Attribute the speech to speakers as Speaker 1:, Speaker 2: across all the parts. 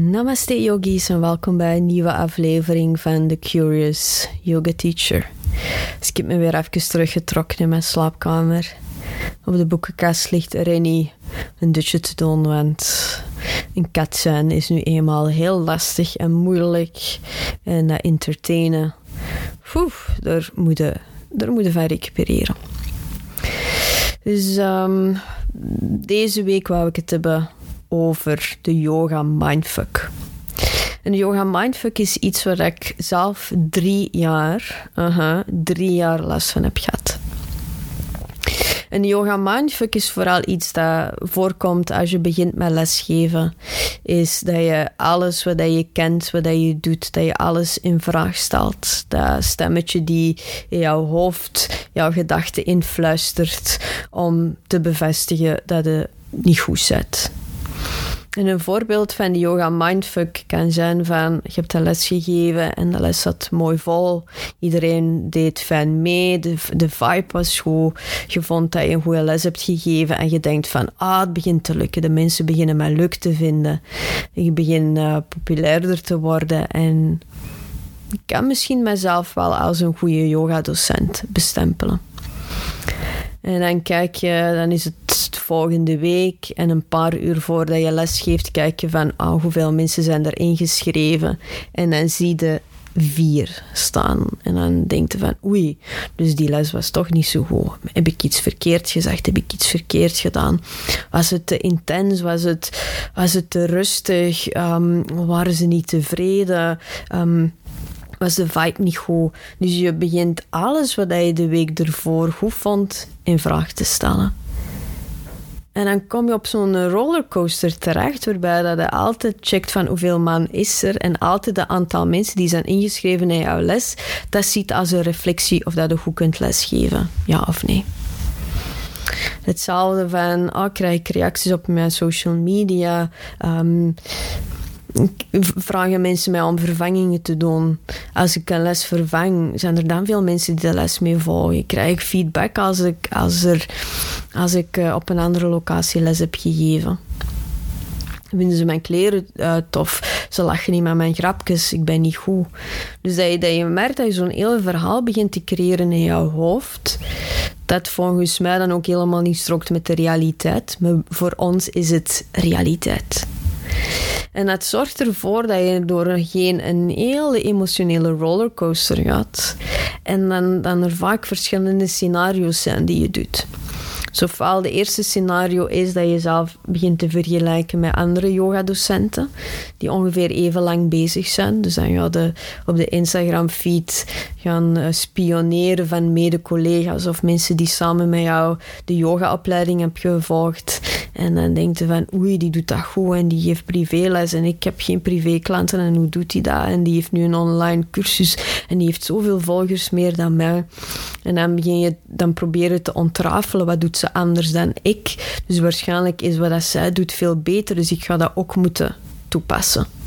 Speaker 1: Namaste yogis en welkom bij een nieuwe aflevering van The Curious Yoga Teacher. Dus ik heb me weer even teruggetrokken in mijn slaapkamer. Op de boekenkast ligt Rennie een dutje te doen, want een kat is nu eenmaal heel lastig en moeilijk. En dat entertainen, daar moet je, daar moet van recupereren. Dus um, deze week wou ik het hebben over de yoga mindfuck. En yoga mindfuck is iets waar ik zelf drie jaar, drie jaar les van heb gehad. En yoga mindfuck is vooral iets dat voorkomt als je begint met lesgeven. Is dat je alles wat je kent, wat je doet, dat je alles in vraag stelt. Dat stemmetje die in jouw hoofd jouw gedachten influistert om te bevestigen dat het niet goed zit. En een voorbeeld van die yoga mindfuck kan zijn van je hebt een les gegeven en de les zat mooi vol. Iedereen deed fijn mee, de, vibe was goed. Je vond dat je een goede les hebt gegeven en je denkt van ah, het begint te lukken. De mensen beginnen mij leuk te vinden. Je begint uh, populairder te worden en ik kan misschien mezelf wel als een goede yoga docent bestempelen. En dan kijk je, dan is het volgende week en een paar uur voordat je les geeft, kijk je van oh, hoeveel mensen zijn er ingeschreven. En dan zie je vier staan. En dan denk je van oei, dus die les was toch niet zo goed. Heb ik iets verkeerd gezegd? Heb ik iets verkeerd gedaan? Was het te intens? Was het, was het te rustig? Um, waren ze niet tevreden? Um, was de vibe niet goed. Dus je begint alles wat je de week ervoor goed vond in vraag te stellen. En dan kom je op zo'n rollercoaster terecht, waarbij dat je altijd checkt van hoeveel man is er en altijd het aantal mensen die zijn ingeschreven in jouw les, dat ziet als een reflectie of dat je goed kunt lesgeven, ja of nee. Hetzelfde van, oh, krijg ik reacties op mijn social media, um, vragen mensen mij om vervangingen te doen. Als ik een les vervang, zijn er dan veel mensen die de les mee volgen. Krijg ik feedback als ik, als er, als ik eh, op een andere locatie les heb gegeven. Vinden ze mijn kleren uh, tof? Ze lachen niet met mijn grapjes, ik ben niet goed. Dus dat je, dat je merkt dat je zo'n hele verhaal begint te creëren in jouw hoofd, dat volgens mij dan ook helemaal niet strokt met de realiteit. Maar voor ons is het realiteit. En dat zorgt ervoor dat je door een hele emotionele rollercoaster gaat. En dan, dan er vaak verschillende scenario's zijn die je doet. Zowel de eerste scenario is dat je zelf begint te vergelijken met andere yogadocenten die ongeveer even lang bezig zijn. Dus dan ga je op de Instagram-feed gaan eh, spioneren van mede-collega's of mensen die samen met jou de yogaopleiding hebben gevolgd. En dan denk je van, oei, die doet dat goed en die geeft privéles en ik heb geen privéklanten en hoe doet hij dat? En die heeft nu een online cursus en die heeft zoveel volgers meer dan mij. En dan begin je, dan proberen te ontrafelen, wat doet ze anders dan ik? Dus waarschijnlijk is wat dat zij doet veel beter, dus ik ga dat ook moeten toepassen.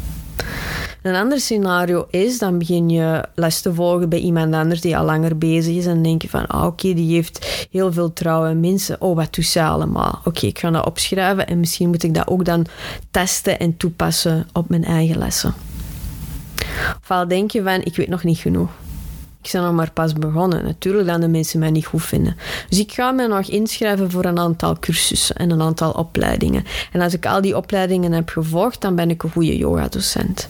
Speaker 1: Een ander scenario is, dan begin je les te volgen bij iemand anders die al langer bezig is en denk je van, ah, oké, die heeft heel veel trouwe mensen. Oh, wat doet ze allemaal? Oké, ik ga dat opschrijven en misschien moet ik dat ook dan testen en toepassen op mijn eigen lessen. Ofwel denk je van, ik weet nog niet genoeg. Ik ben nog maar pas begonnen. Natuurlijk dat de mensen mij niet goed vinden. Dus ik ga me nog inschrijven voor een aantal cursussen en een aantal opleidingen. En als ik al die opleidingen heb gevolgd, dan ben ik een goede yogadocent.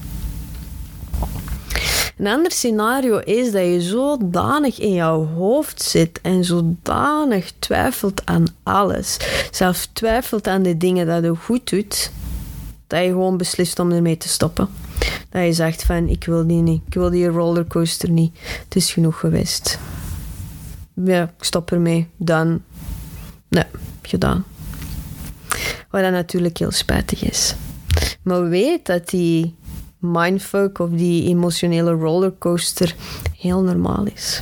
Speaker 1: Een ander scenario is dat je zodanig in jouw hoofd zit en zodanig twijfelt aan alles. Zelfs twijfelt aan de dingen dat je goed doet, dat je gewoon beslist om ermee te stoppen. Dat je zegt van, ik wil die niet, ik wil die rollercoaster niet, het is genoeg geweest. Ja, ik stop ermee, dan. Nee, gedaan. Wat dan natuurlijk heel spijtig is. Maar weet dat die mindfuck of die emotionele rollercoaster heel normaal is.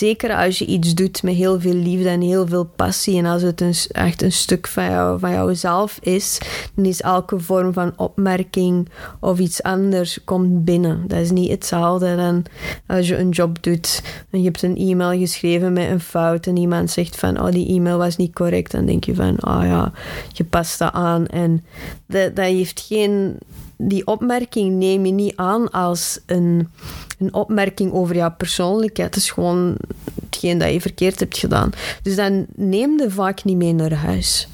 Speaker 1: Zeker als je iets doet met heel veel liefde en heel veel passie. En als het een, echt een stuk van, jou, van jouzelf is, dan is elke vorm van opmerking of iets anders komt binnen. Dat is niet hetzelfde dan als je een job doet en je hebt een e-mail geschreven met een fout en iemand zegt van, oh die e-mail was niet correct. Dan denk je van, oh ja, je past dat aan. En dat, dat heeft geen die opmerking neem je niet aan als een, een opmerking over jouw persoonlijkheid. Het is gewoon hetgeen dat je verkeerd hebt gedaan. Dus dan neem je vaak niet mee naar huis.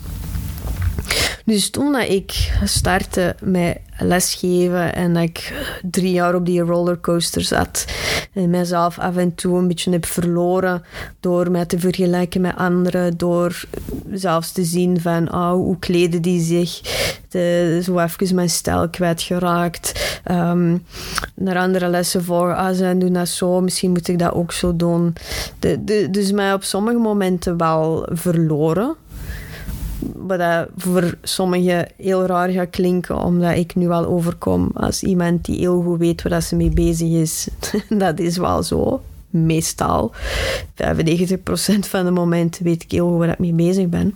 Speaker 1: Dus toen dat ik startte met lesgeven en dat ik drie jaar op die rollercoaster zat en mezelf af en toe een beetje heb verloren door mij te vergelijken met anderen, door zelfs te zien van oh, hoe kleden die zich, de, zo even mijn stijl kwijtgeraakt, um, naar andere lessen voor, ah, ze doen dat zo, misschien moet ik dat ook zo doen. De, dus mij op sommige momenten wel verloren wat voor sommigen heel raar gaat klinken, omdat ik nu wel overkom als iemand die heel goed weet waar ze mee bezig is. dat is wel zo. Meestal. 95% van de momenten weet ik heel goed waar ik mee bezig ben.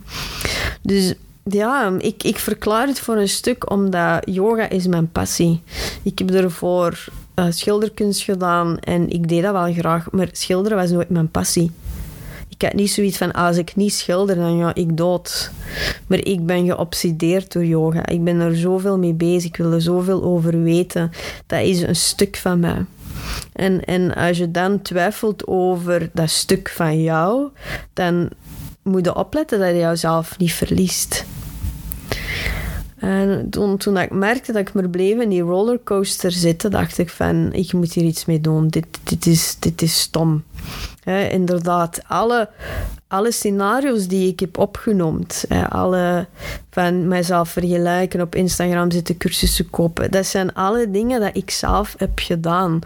Speaker 1: Dus ja, ik, ik verklaar het voor een stuk omdat yoga is mijn passie. Ik heb ervoor uh, schilderkunst gedaan en ik deed dat wel graag, maar schilderen was nooit mijn passie ik heb niet zoiets van, als ik niet schilder, dan ga ik dood. Maar ik ben geobsedeerd door yoga. Ik ben er zoveel mee bezig. Ik wil er zoveel over weten. Dat is een stuk van mij. En, en als je dan twijfelt over dat stuk van jou, dan moet je opletten dat je jouzelf niet verliest. En toen, toen ik merkte dat ik maar bleef in die rollercoaster zitten, dacht ik van, ik moet hier iets mee doen. Dit, dit, is, dit is stom. inderdaad, alle, alle scenario's die ik heb opgenoemd, alle van mijzelf vergelijken, op Instagram zitten cursussen kopen, dat zijn alle dingen dat ik zelf heb gedaan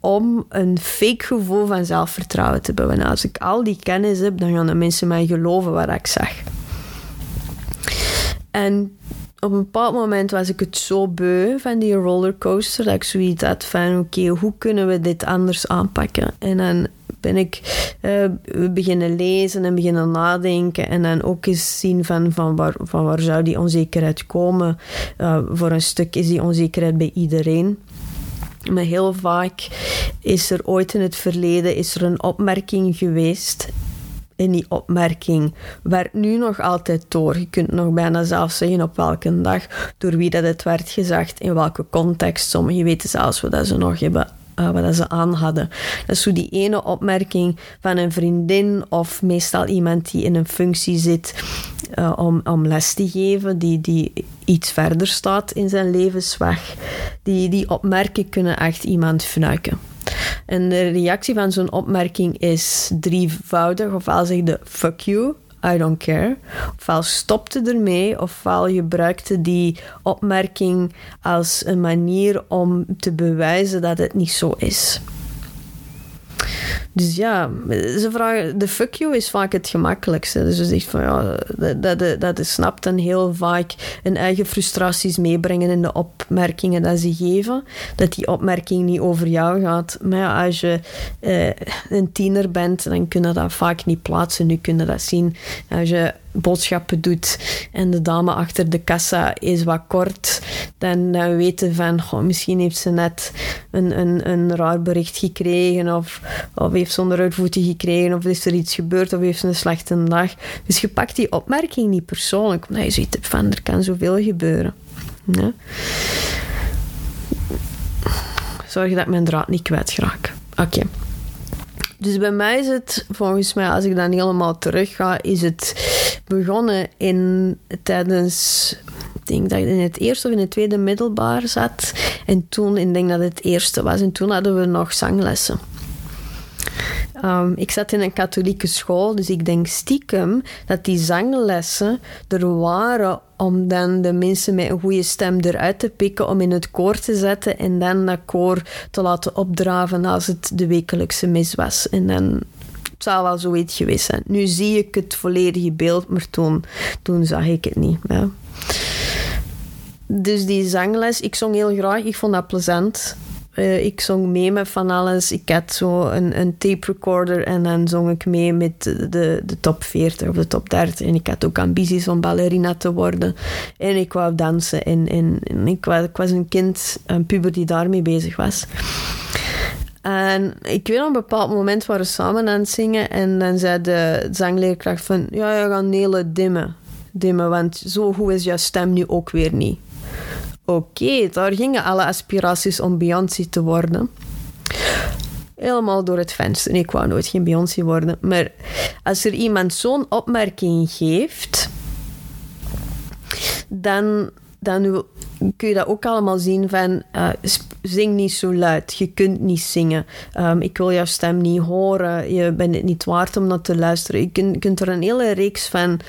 Speaker 1: om een fake gevoel van zelfvertrouwen te hebben. Als ik al die kennis heb, dan gaan de mensen mij geloven wat ik zag. En op een bepaald moment was ik het zo beu van die rollercoaster dat ik zoiets had van oké, hoe kunnen we dit anders aanpakken? En dan ben ik uh, beginnen lezen en beginnen nadenken en dan ook eens zien van, van, waar, van waar zou die onzekerheid komen. Uh, voor een stuk is die onzekerheid bij iedereen. Maar heel vaak is er ooit in het verleden is er een opmerking geweest in die opmerking werd nu nog altijd door. Je kunt nog bijna zelf zeggen op welke dag, door wie dat het werd gezegd, in welke context. Sommigen weten zelfs wat ze nog hebben uh, wat ze aan hadden. Dat is die ene opmerking van een vriendin of meestal iemand die in een functie zit uh, om, les te geven, die, die iets verder staat in zijn levensweg. Die, die opmerkingen kunnen echt iemand fnuiken. En de reactie van zo'n opmerking is drievoudig. Ofwel zeg je fuck you, I don't care. Ofwel stopte ermee, ofwel gebruikte die opmerking als een manier om te bewijzen dat het niet zo is. Dus ja, ze vragen, de fuck you is vaak het gemakkelijkste. Dus ze zegt van ja, dat, dat, dat is snapt en heel vaak hun eigen frustraties meebrengen in de opmerkingen dat ze geven. Dat die opmerking niet over jou gaat. Maar ja, als je eh, een tiener bent, dan kun je dat vaak niet plaatsen. Nu kun je dat zien. Als je boodschappen doet en de dame achter de kassa is wat kort, dan, dan weten van misschien heeft ze net een, een, een raar bericht gekregen of, of heeft zonder uitvoeten gekregen of is er iets gebeurd of heeft ze een slechte dag. Dus je pakt die opmerking niet persoonlijk, omdat je ziet van er kan zoveel gebeuren. Ja. Zorg dat mijn draad niet kwijtraak. Oké. Dus bij mij is het, volgens mij, als ik dan helemaal terug ga, is het begonnen in, tijdens, ik denk dat ik in het eerste of in het tweede middelbaar zat. En toen, ik denk dat het eerste was, en toen hadden we nog zanglessen. Um, ik zat in een katholieke school, dus ik denk stiekem dat die zanglessen er waren om dan de mensen met een goede stem eruit te pikken, om in het koor te zetten en dan dat koor te laten opdraven als het de wekelijkse mis was. En dan het zou wel zoiets geweest zijn. Nu zie ik het volledige beeld, maar toen, toen zag ik het niet. Ja. dus die zangles, ik zong heel graag. Ik vond dat plezant. Uh, ik zong mee met van alles. Ik had zo een, een tape recorder en dan zong ik mee met de, de top 40 of de top 30. En ik had ook ambities om ballerina te worden. En ik wou dansen. En, en, en ik, was, ik was een kind, een puber die daarmee bezig was. En ik weet op een bepaald moment waren we samen aan het zingen. En dan zei de zangleerkracht van... Ja, je gaat hele dimmen. Dimmen, want zo goed is jouw stem nu ook weer niet. Oké, daar gingen alle aspiraties om Beyoncé te worden. Helemaal door het venster. Ik wou nooit geen Beyoncé worden. Maar als er iemand zo'n opmerking geeft... Dan, dan kun je dat ook allemaal zien van uh, zing niet zo luid, je kunt niet zingen, um, ik wil jouw stem niet horen, je bent het niet waard om naar te luisteren. Je kunt, kunt er een hele reeks van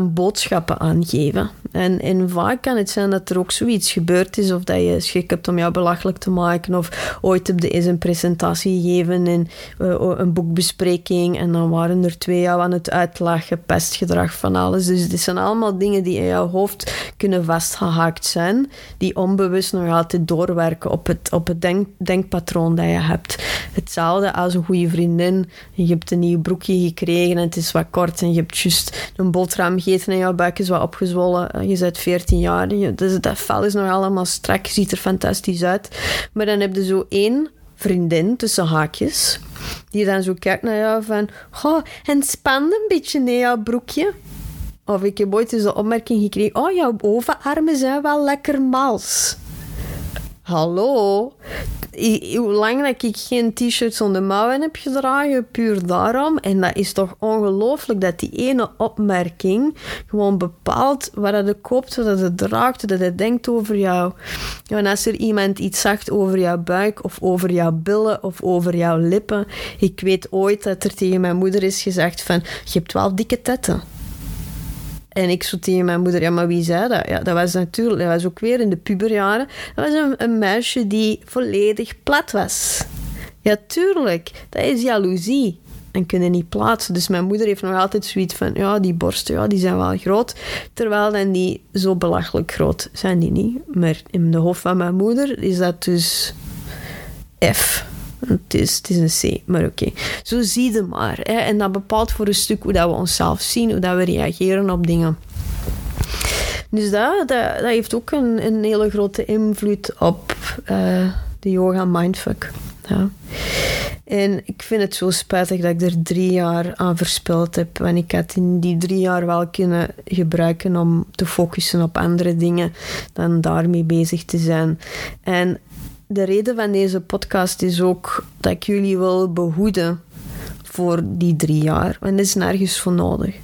Speaker 1: boodschappen aangeven. En, en vaak kan het zijn dat er ook zoiets gebeurd is, of dat je schrik hebt om jou belachelijk te maken, of ooit heb je eens een presentatie gegeven in uh, een boekbespreking, en dan waren er twee jou aan het uitlachen, pestgedrag van alles. Dus dit zijn allemaal dingen die in jouw hoofd kunnen vastgehaakt zijn, die onbewust nog altijd doorwerken op het, op het denk, denkpatroon dat je hebt. Hetzelfde als een goede vriendin. Je hebt een nieuw broekje gekregen en het is wat kort en je hebt juist een boterham gegeten en jouw buik is wat opgezwollen. Eh, je bent 14 jaar. Dus dat vel is nog allemaal strak. Je ziet er fantastisch uit. Maar dan heb je zo één vriendin tussen haakjes. Die dan zo kijkt naar jou van... Goh, en span een beetje in jouw broekje. Of ik heb ooit eens de opmerking gekregen... Oh, jouw bovenarmen zijn wel lekker mals. Hallo? Hoe lang dat ik geen t-shirts zonder mouwen heb gedragen, puur daarom. En dat is toch ongelooflijk dat die ene opmerking gewoon bepaalt wat je koopt, wat je draagt, wat je denkt over jou. En als er iemand iets zegt over jouw buik, of over jouw billen, of over jouw lippen. Ik weet ooit dat er tegen mijn moeder is gezegd van, je hebt wel dikke tetten. En ik zo tegen mijn moeder, ja, maar wie zei dat? Ja, dat was natuurlijk, dat was ook weer in de puberjaren. Dat was een, een meisje die volledig plat was. Ja, tuurlijk. Dat is jaloezie. En kunnen niet plaatsen. Dus mijn moeder heeft nog altijd zoiets van, ja, die borsten, ja, die zijn wel groot. Terwijl dan die zo belachelijk groot zijn die niet. Maar in de hoofd van mijn moeder is dat dus F. Het is, het is een C, maar oké. Zo zie je maar. Hè. En dat bepaalt voor een stuk hoe dat we onszelf zien, hoe dat we reageren op dingen. Dus dat, dat, dat heeft ook een, een hele grote invloed op uh, de yoga mindfuck. Ja. En ik vind het zo spijtig dat ik er drie jaar aan verspild heb. Want ik had in die drie jaar wel kunnen gebruiken om te focussen op andere dingen dan daarmee bezig te zijn. En de reden van deze podcast is ook dat ik jullie wil behoeden voor die drie jaar. Want dat is nergens voor nodig.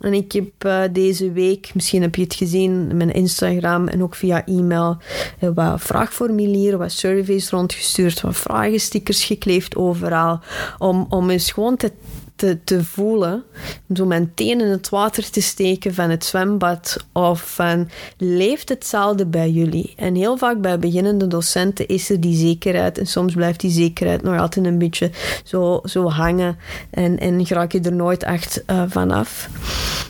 Speaker 1: En ik heb uh, deze week, misschien heb je het gezien, mijn Instagram en ook via e-mail, uh, wat vraagformulieren, wat surveys rondgestuurd, wat vragenstickers gekleefd overal. Om, om eens gewoon te te, voelen, om zo mijn teen in het water te steken van het zwembad of van leeft hetzelfde bij jullie? En heel vaak bij beginnende docenten is er die zekerheid en soms blijft die zekerheid nog altijd een beetje zo, zo hangen en, en raak je er nooit echt uh, van af.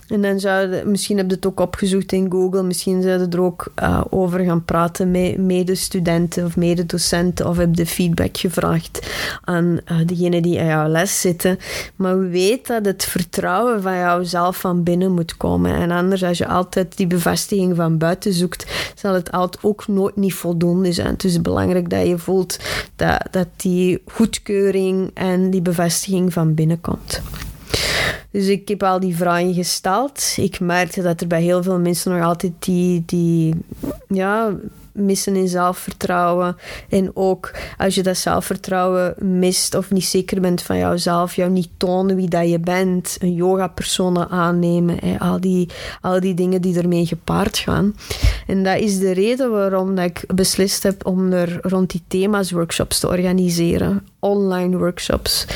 Speaker 1: En dan zou je, misschien heb je het ook opgezocht in Google, misschien zou je er ook uh, over gaan praten met medestudenten of mededocenten of heb je feedback gevraagd aan uh, degenen die aan jouw les zitten. Maar weet dat het vertrouwen van jouzelf van binnen moet komen. En anders, als je altijd die bevestiging van buiten zoekt, zal het altijd ook nooit niet voldoende zijn. Het is belangrijk dat je voelt dat, dat die goedkeuring en die bevestiging van binnen komt. Dus ik heb al die vragen gesteld. Ik merkte dat er bij heel veel mensen nog altijd die, die ja, missen in zelfvertrouwen. En ook als je dat zelfvertrouwen mist of niet zeker bent van jouzelf, jou niet tonen wie dat je bent, een yoga-persona aannemen, hè, al, die, al die dingen die ermee gepaard gaan. En dat is de reden waarom dat ik beslist heb om er rond die thema's workshops te organiseren. Online workshops.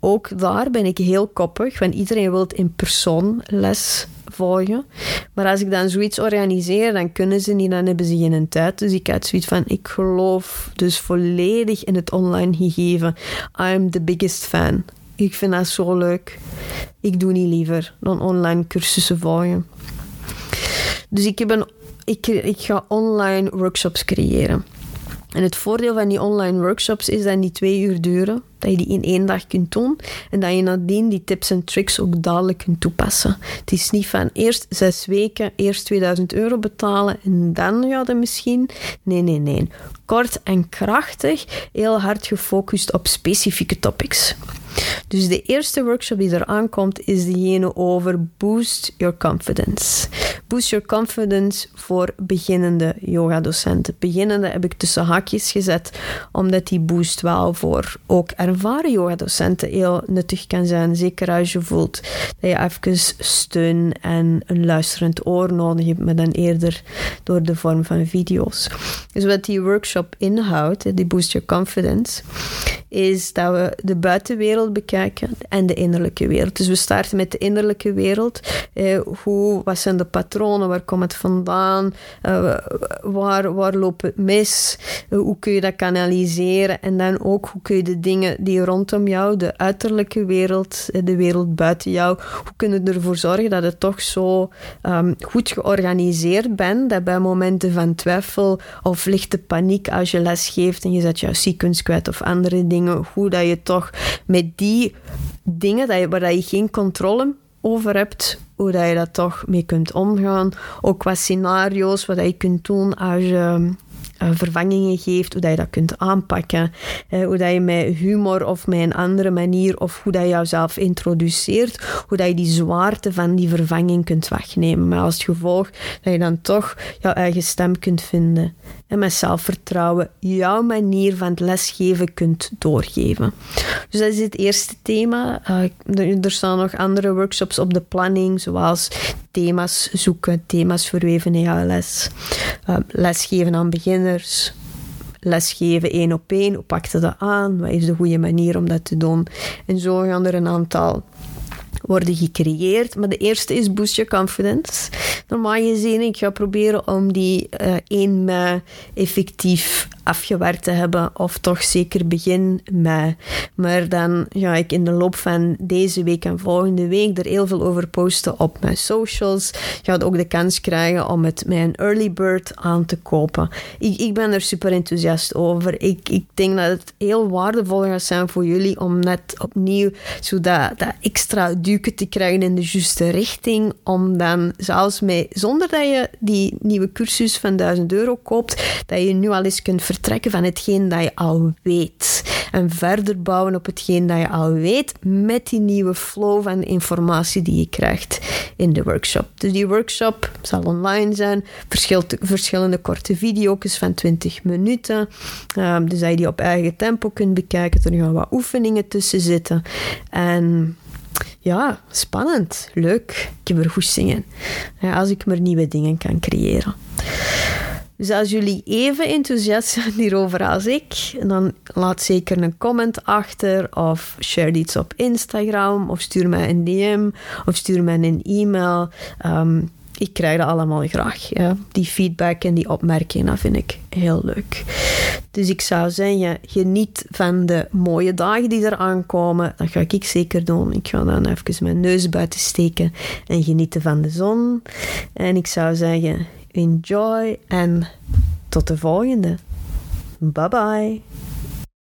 Speaker 1: Ook daar ben ik heel koppig, want iedereen wil in persoon les volgen. Maar als ik dan zoiets organiseer, dan kunnen ze niet, dan hebben ze geen tijd. Dus ik had zoiets van, ik geloof dus volledig in het online gegeven. I'm the biggest fan. Ik vind dat zo leuk. Ik doe niet liever dan online cursussen volgen. Dus ik heb een ik, ik ga online workshops creëren. En het voordeel van die online workshops is dat die twee uur duren. Dat je die in één dag kunt doen. En dat je nadien die tips en tricks ook dadelijk kunt toepassen. Het is niet van eerst zes weken, eerst 2000 euro betalen en dan ja, dan misschien. Nee, nee, nee. Kort en krachtig, heel hard gefocust op specifieke topics. Dus de eerste workshop die er aankomt is degene over Boost Your Confidence. Boost Your Confidence voor beginnende yoga-docenten. Beginnende heb ik tussen haakjes gezet, omdat die boost wel voor ook ervaren yoga-docenten heel nuttig kan zijn. Zeker als je voelt dat je even steun en een luisterend oor nodig hebt, maar dan eerder door de vorm van video's. Dus wat die workshop inhoudt, die Boost Your Confidence, is dat we de buitenwereld bekijken en de innerlijke wereld. Dus we starten met de innerlijke wereld. Eh, hoe, wat zijn de patronen? Waar komt het vandaan? Eh, waar, waar loopt het mis? Eh, hoe kun je dat kanaliseren? En dan ook, hoe kun je de dingen die rondom jou, de uiterlijke wereld, eh, de wereld buiten jou, hoe kun je ervoor zorgen dat het toch zo um, goed georganiseerd bent, dat bij momenten van twijfel of lichte paniek als je les geeft en je zet jouw sequence kwijt of andere dingen, hoe dat je toch met die dingen waar dat je geen controle over hebt, hoe dat je dat toch mee kunt omgaan. Ook qua scenario's, wat je kunt doen als je uh, vervangingen geeft, hoe dat je dat kunt aanpakken, hoe dat je met humor of met een andere manier, of hoe dat je jouzelf introduceert, hoe dat je die zwaarte van die vervanging kunt wegnemen. Maar als gevolg dat je dan toch jouw eigen stem kunt vinden en met zelfvertrouwen jouw manier van het lesgeven kunt doorgeven. Dus dat is het eerste thema. Uh, er staan nog andere workshops op de planning, zoals thema's zoeken, thema's verweven in jouw les, uh, lesgeven aan beginners, lesgeven één op één. Hoe pak je dat aan? Wat is de goede manier om dat te doen? En zo gaan er een aantal worden gecreëerd. Maar de eerste is Boost Your Confidence. Normaal gezien, ik ga proberen om die uh, 1 mei effectief afgewerkt te hebben, of toch zeker begin mei. Maar dan ga ik in de loop van deze week en volgende week er heel veel over posten op mijn socials. Je gaat ook de kans krijgen om het met een early bird aan te kopen. Ik, ik ben er super enthousiast over. Ik, ik denk dat het heel waardevol gaat zijn voor jullie om net opnieuw zo dat, dat extra duiken te krijgen in de juiste richting. Om dan zelfs mee, zonder dat je die nieuwe cursus van 1000 euro koopt, dat je nu al eens kunt vertrekken van hetgeen dat je al weet. En verder bouwen op hetgeen dat je al weet met die nieuwe flow van informatie die je krijgt in de workshop. Dus die workshop zal online zijn, verschillende korte video's van 20 minuten. Um, dus dat je die op eigen tempo kunt bekijken. Er gaan wat oefeningen tussen zitten. En ja, spannend, leuk. Ik heb er goed zingen. Ja, als ik maar nieuwe dingen kan creëren. Dus als jullie even enthousiast zijn hierover als ik, dan laat zeker een comment achter of share iets op Instagram of stuur mij een DM of stuur mij een e-mail. Um, ik krijg dat allemaal graag. Die feedback en die opmerkingen, dat vind ik heel leuk. Dus ik zou zeggen, geniet van de mooie dagen die er aankomen. Dat ga ik zeker doen. Ik ga dan even mijn neus buiten steken en genieten van de zon. En ik zou zeggen, enjoy en tot de volgende. Bye bye.